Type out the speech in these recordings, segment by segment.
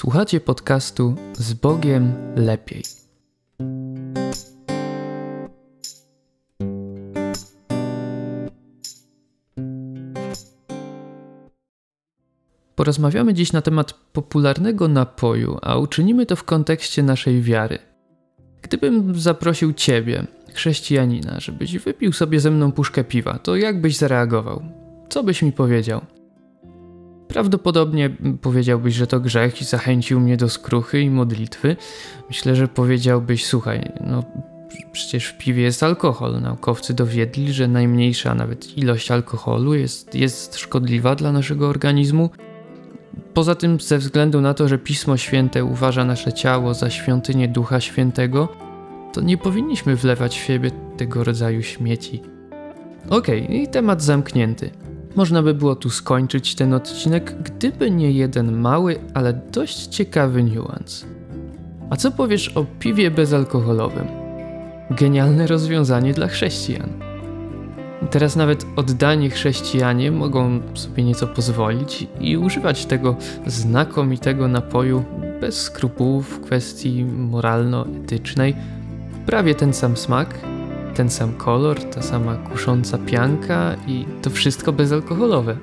Słuchacie podcastu Z Bogiem Lepiej. Porozmawiamy dziś na temat popularnego napoju, a uczynimy to w kontekście naszej wiary. Gdybym zaprosił Ciebie, chrześcijanina, żebyś wypił sobie ze mną puszkę piwa, to jak byś zareagował? Co byś mi powiedział? Prawdopodobnie powiedziałbyś, że to grzech i zachęcił mnie do skruchy i modlitwy. Myślę, że powiedziałbyś, słuchaj, no przecież w piwie jest alkohol. Naukowcy dowiedli, że najmniejsza nawet ilość alkoholu jest, jest szkodliwa dla naszego organizmu. Poza tym, ze względu na to, że Pismo Święte uważa nasze ciało za świątynię Ducha Świętego, to nie powinniśmy wlewać w siebie tego rodzaju śmieci. Okej, okay, i temat zamknięty. Można by było tu skończyć ten odcinek, gdyby nie jeden mały, ale dość ciekawy niuans. A co powiesz o piwie bezalkoholowym? Genialne rozwiązanie dla chrześcijan. Teraz nawet oddani chrześcijanie mogą sobie nieco pozwolić i używać tego znakomitego napoju bez skrupułów w kwestii moralno-etycznej. Prawie ten sam smak, ten sam kolor, ta sama kusząca pianka i to wszystko bezalkoholowe.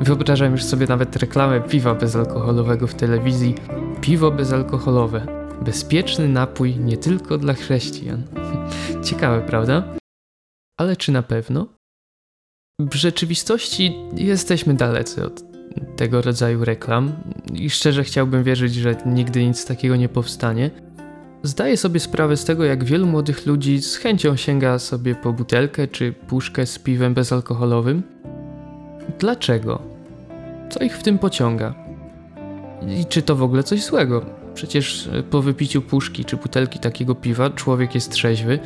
Wyobrażam już sobie nawet reklamę piwa bezalkoholowego w telewizji. Piwo bezalkoholowe. Bezpieczny napój nie tylko dla chrześcijan. Ciekawe, prawda? Ale czy na pewno? W rzeczywistości jesteśmy dalecy od tego rodzaju reklam i szczerze chciałbym wierzyć, że nigdy nic takiego nie powstanie. Zdaję sobie sprawę z tego, jak wielu młodych ludzi z chęcią sięga sobie po butelkę czy puszkę z piwem bezalkoholowym. Dlaczego? Co ich w tym pociąga? I czy to w ogóle coś złego? Przecież e, po wypiciu puszki czy butelki takiego piwa człowiek jest trzeźwy.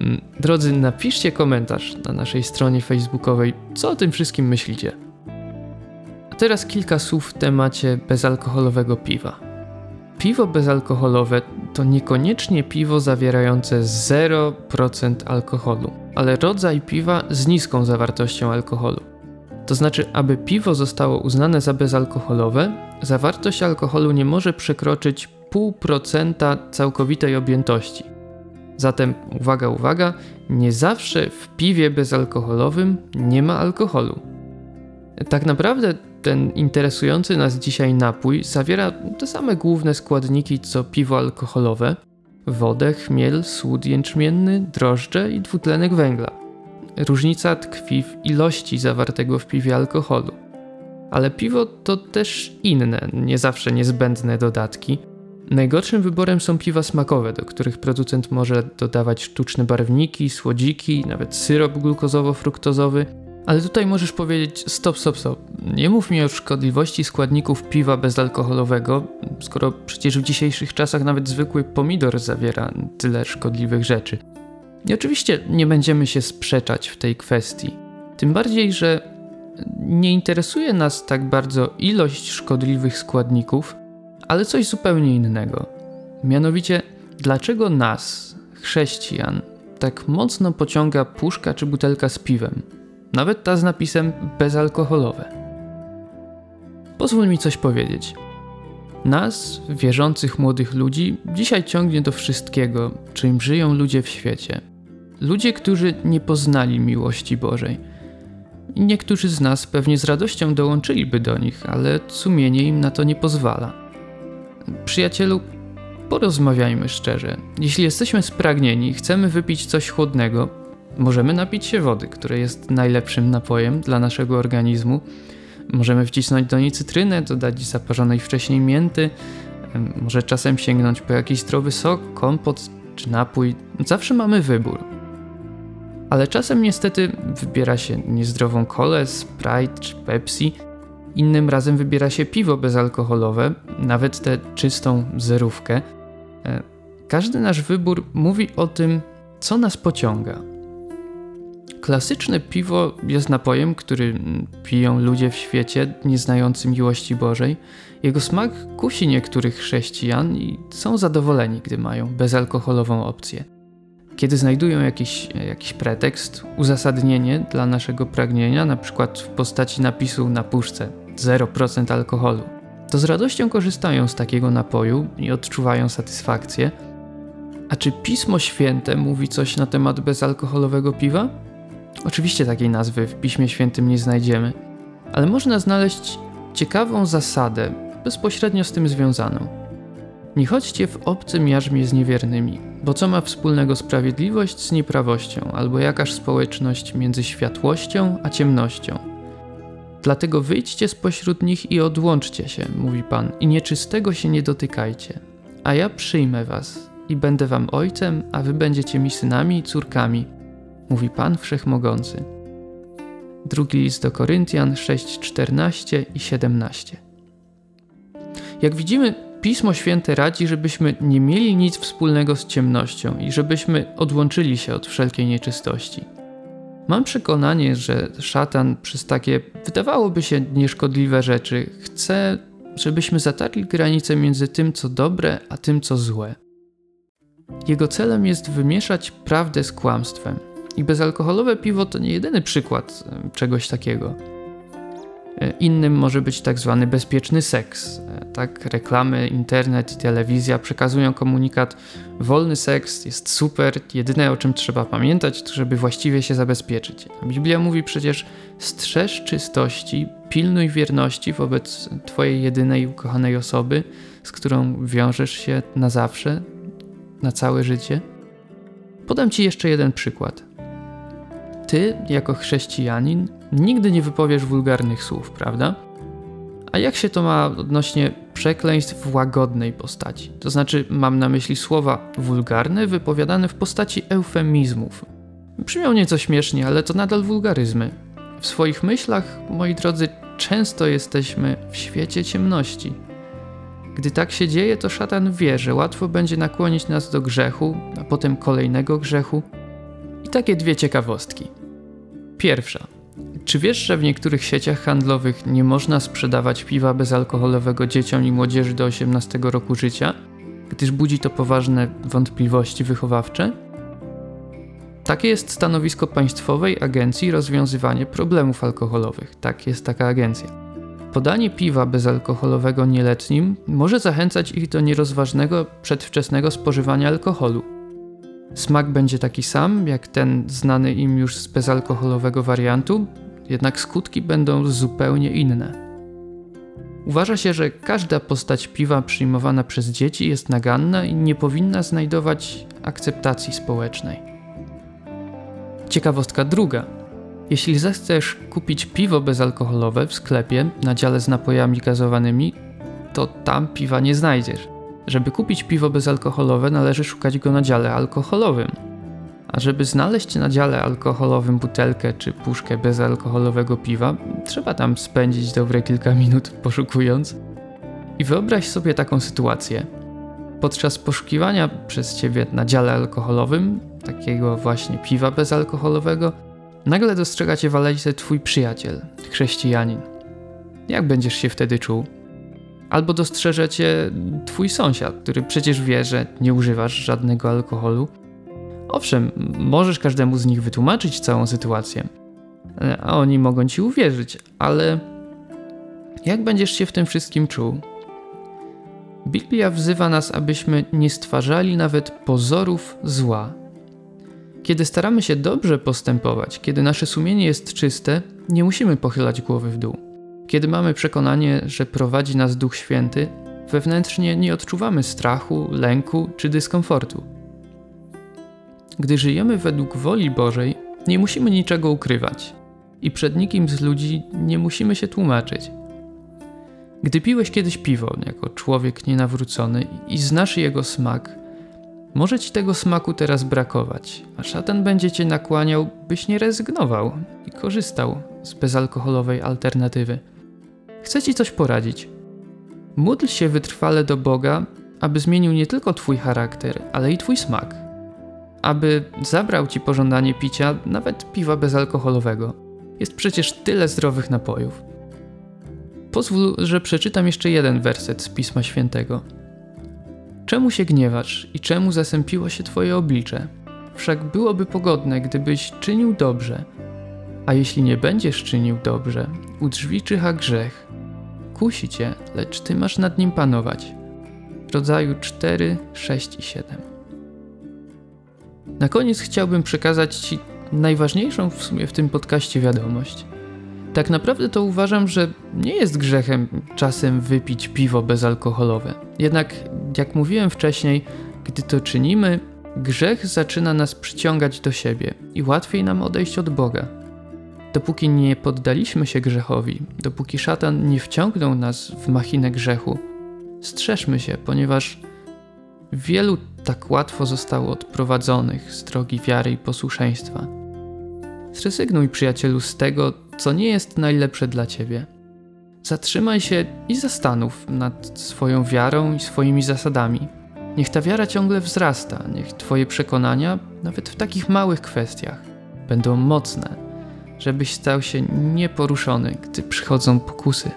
Mm, drodzy, napiszcie komentarz na naszej stronie facebookowej, co o tym wszystkim myślicie. A teraz kilka słów w temacie bezalkoholowego piwa. Piwo bezalkoholowe to niekoniecznie piwo zawierające 0% alkoholu, ale rodzaj piwa z niską zawartością alkoholu. To znaczy, aby piwo zostało uznane za bezalkoholowe, zawartość alkoholu nie może przekroczyć 0,5% całkowitej objętości. Zatem, uwaga, uwaga, nie zawsze w piwie bezalkoholowym nie ma alkoholu. Tak naprawdę ten interesujący nas dzisiaj napój zawiera te same główne składniki co piwo alkoholowe: wodę, chmiel, słód jęczmienny, drożdże i dwutlenek węgla. Różnica tkwi w ilości zawartego w piwie alkoholu. Ale piwo to też inne, nie zawsze niezbędne dodatki. Najgorszym wyborem są piwa smakowe, do których producent może dodawać sztuczne barwniki, słodziki, nawet syrop glukozowo-fruktozowy ale tutaj możesz powiedzieć stop, stop, stop. Nie mów mi o szkodliwości składników piwa bezalkoholowego, skoro przecież w dzisiejszych czasach nawet zwykły pomidor zawiera tyle szkodliwych rzeczy. I oczywiście nie będziemy się sprzeczać w tej kwestii. Tym bardziej, że nie interesuje nas tak bardzo ilość szkodliwych składników, ale coś zupełnie innego. Mianowicie, dlaczego nas, chrześcijan, tak mocno pociąga puszka czy butelka z piwem? Nawet ta z napisem bezalkoholowe. Pozwól mi coś powiedzieć. Nas, wierzących młodych ludzi, dzisiaj ciągnie do wszystkiego, czym żyją ludzie w świecie. Ludzie, którzy nie poznali miłości Bożej. Niektórzy z nas pewnie z radością dołączyliby do nich, ale sumienie im na to nie pozwala. Przyjacielu, porozmawiajmy szczerze. Jeśli jesteśmy spragnieni chcemy wypić coś chłodnego, Możemy napić się wody, która jest najlepszym napojem dla naszego organizmu. Możemy wcisnąć do niej cytrynę, dodać zaparzonej wcześniej mięty, może czasem sięgnąć po jakiś zdrowy sok, kompot czy napój. Zawsze mamy wybór. Ale czasem niestety wybiera się niezdrową kolę, Sprite czy Pepsi. Innym razem wybiera się piwo bezalkoholowe, nawet tę czystą zerówkę. E, każdy nasz wybór mówi o tym, co nas pociąga. Klasyczne piwo jest napojem, który piją ludzie w świecie nieznający miłości Bożej. Jego smak kusi niektórych chrześcijan i są zadowoleni, gdy mają bezalkoholową opcję. Kiedy znajdują jakiś, jakiś pretekst, uzasadnienie dla naszego pragnienia, na przykład w postaci napisu na puszce 0% alkoholu. to z radością korzystają z takiego napoju i odczuwają satysfakcję. A czy Pismo Święte mówi coś na temat bezalkoholowego piwa? Oczywiście takiej nazwy w Piśmie Świętym nie znajdziemy, ale można znaleźć ciekawą zasadę, bezpośrednio z tym związaną. Nie chodźcie w obcym jarzmie z niewiernymi, bo co ma wspólnego sprawiedliwość z nieprawością, albo jakaż społeczność między światłością a ciemnością? Dlatego wyjdźcie spośród nich i odłączcie się, mówi Pan, i nieczystego się nie dotykajcie. A ja przyjmę was i będę wam ojcem, a wy będziecie mi synami i córkami, mówi Pan Wszechmogący. Drugi list do Koryntian 6, 14 i 17. Jak widzimy, Pismo Święte radzi, żebyśmy nie mieli nic wspólnego z ciemnością i żebyśmy odłączyli się od wszelkiej nieczystości. Mam przekonanie, że szatan przez takie wydawałoby się nieszkodliwe rzeczy chce, żebyśmy zatarli granicę między tym, co dobre, a tym, co złe. Jego celem jest wymieszać prawdę z kłamstwem. I bezalkoholowe piwo to nie jedyny przykład e, czegoś takiego. E, innym może być tak zwany bezpieczny seks. E, tak, reklamy, internet i telewizja przekazują komunikat: wolny seks jest super, jedyne o czym trzeba pamiętać, żeby właściwie się zabezpieczyć. Biblia mówi przecież: strzeż czystości, pilnuj wierności wobec Twojej jedynej ukochanej osoby, z którą wiążesz się na zawsze, na całe życie. Podam Ci jeszcze jeden przykład. Ty, jako chrześcijanin, nigdy nie wypowiesz wulgarnych słów, prawda? A jak się to ma odnośnie przekleństw w łagodnej postaci? To znaczy, mam na myśli słowa wulgarne wypowiadane w postaci eufemizmów. Brzmią nieco śmiesznie, ale to nadal wulgaryzmy. W swoich myślach, moi drodzy, często jesteśmy w świecie ciemności. Gdy tak się dzieje, to szatan wie, że łatwo będzie nakłonić nas do grzechu, a potem kolejnego grzechu. Takie dwie ciekawostki. Pierwsza. Czy wiesz, że w niektórych sieciach handlowych nie można sprzedawać piwa bezalkoholowego dzieciom i młodzieży do 18 roku życia, gdyż budzi to poważne wątpliwości wychowawcze? Takie jest stanowisko Państwowej Agencji Rozwiązywania Problemów Alkoholowych. Tak jest taka agencja. Podanie piwa bezalkoholowego nieletnim może zachęcać ich do nierozważnego, przedwczesnego spożywania alkoholu. Smak będzie taki sam jak ten znany im już z bezalkoholowego wariantu, jednak skutki będą zupełnie inne. Uważa się, że każda postać piwa przyjmowana przez dzieci jest naganna i nie powinna znajdować akceptacji społecznej. Ciekawostka druga. Jeśli zechcesz kupić piwo bezalkoholowe w sklepie na dziale z napojami gazowanymi, to tam piwa nie znajdziesz. Żeby kupić piwo bezalkoholowe, należy szukać go na dziale alkoholowym. A żeby znaleźć na dziale alkoholowym butelkę czy puszkę bezalkoholowego piwa, trzeba tam spędzić dobre kilka minut poszukując. I wyobraź sobie taką sytuację. Podczas poszukiwania przez ciebie na dziale alkoholowym, takiego właśnie piwa bezalkoholowego, nagle dostrzega cię w twój przyjaciel, chrześcijanin. Jak będziesz się wtedy czuł? Albo dostrzeże cię twój sąsiad, który przecież wie, że nie używasz żadnego alkoholu. Owszem, możesz każdemu z nich wytłumaczyć całą sytuację, a oni mogą ci uwierzyć, ale jak będziesz się w tym wszystkim czuł? Biblia wzywa nas, abyśmy nie stwarzali nawet pozorów zła. Kiedy staramy się dobrze postępować, kiedy nasze sumienie jest czyste, nie musimy pochylać głowy w dół. Kiedy mamy przekonanie, że prowadzi nas Duch Święty, wewnętrznie nie odczuwamy strachu, lęku czy dyskomfortu. Gdy żyjemy według woli Bożej, nie musimy niczego ukrywać i przed nikim z ludzi nie musimy się tłumaczyć. Gdy piłeś kiedyś piwo jako człowiek nienawrócony i znasz jego smak, może ci tego smaku teraz brakować, a szatan będzie cię nakłaniał, byś nie rezygnował i korzystał z bezalkoholowej alternatywy. Chcę Ci coś poradzić. Módl się wytrwale do Boga, aby zmienił nie tylko Twój charakter, ale i Twój smak. Aby zabrał Ci pożądanie picia nawet piwa bezalkoholowego. Jest przecież tyle zdrowych napojów. Pozwól, że przeczytam jeszcze jeden werset z Pisma Świętego. Czemu się gniewasz i czemu zasępiło się Twoje oblicze? Wszak byłoby pogodne, gdybyś czynił dobrze. A jeśli nie będziesz czynił dobrze, u drzwi czyha grzech, kusi cię, lecz ty masz nad nim panować. W rodzaju 4, 6 i 7. Na koniec chciałbym przekazać Ci najważniejszą w sumie w tym podcaście wiadomość. Tak naprawdę to uważam, że nie jest grzechem czasem wypić piwo bezalkoholowe. Jednak, jak mówiłem wcześniej, gdy to czynimy, grzech zaczyna nas przyciągać do siebie i łatwiej nam odejść od Boga. Dopóki nie poddaliśmy się grzechowi, dopóki szatan nie wciągnął nas w machinę grzechu, strzeżmy się, ponieważ wielu tak łatwo zostało odprowadzonych z drogi wiary i posłuszeństwa. Zrezygnuj, przyjacielu, z tego, co nie jest najlepsze dla ciebie. Zatrzymaj się i zastanów nad swoją wiarą i swoimi zasadami. Niech ta wiara ciągle wzrasta, niech Twoje przekonania, nawet w takich małych kwestiach, będą mocne, żebyś stał się nieporuszony, gdy przychodzą pokusy.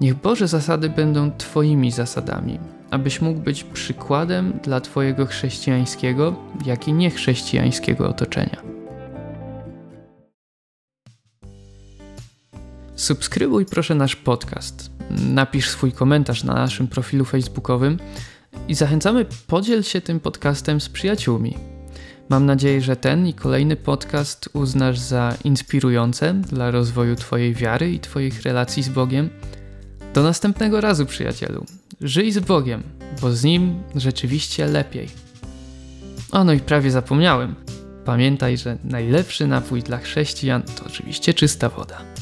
Niech Boże zasady będą Twoimi zasadami, abyś mógł być przykładem dla Twojego chrześcijańskiego, jak i niechrześcijańskiego otoczenia. Subskrybuj proszę nasz podcast. Napisz swój komentarz na naszym profilu facebookowym i zachęcamy podziel się tym podcastem z przyjaciółmi. Mam nadzieję, że ten i kolejny podcast uznasz za inspirujące dla rozwoju Twojej wiary i Twoich relacji z Bogiem. Do następnego razu, przyjacielu. Żyj z Bogiem, bo z Nim rzeczywiście lepiej. O, no i prawie zapomniałem. Pamiętaj, że najlepszy napój dla chrześcijan to oczywiście czysta woda.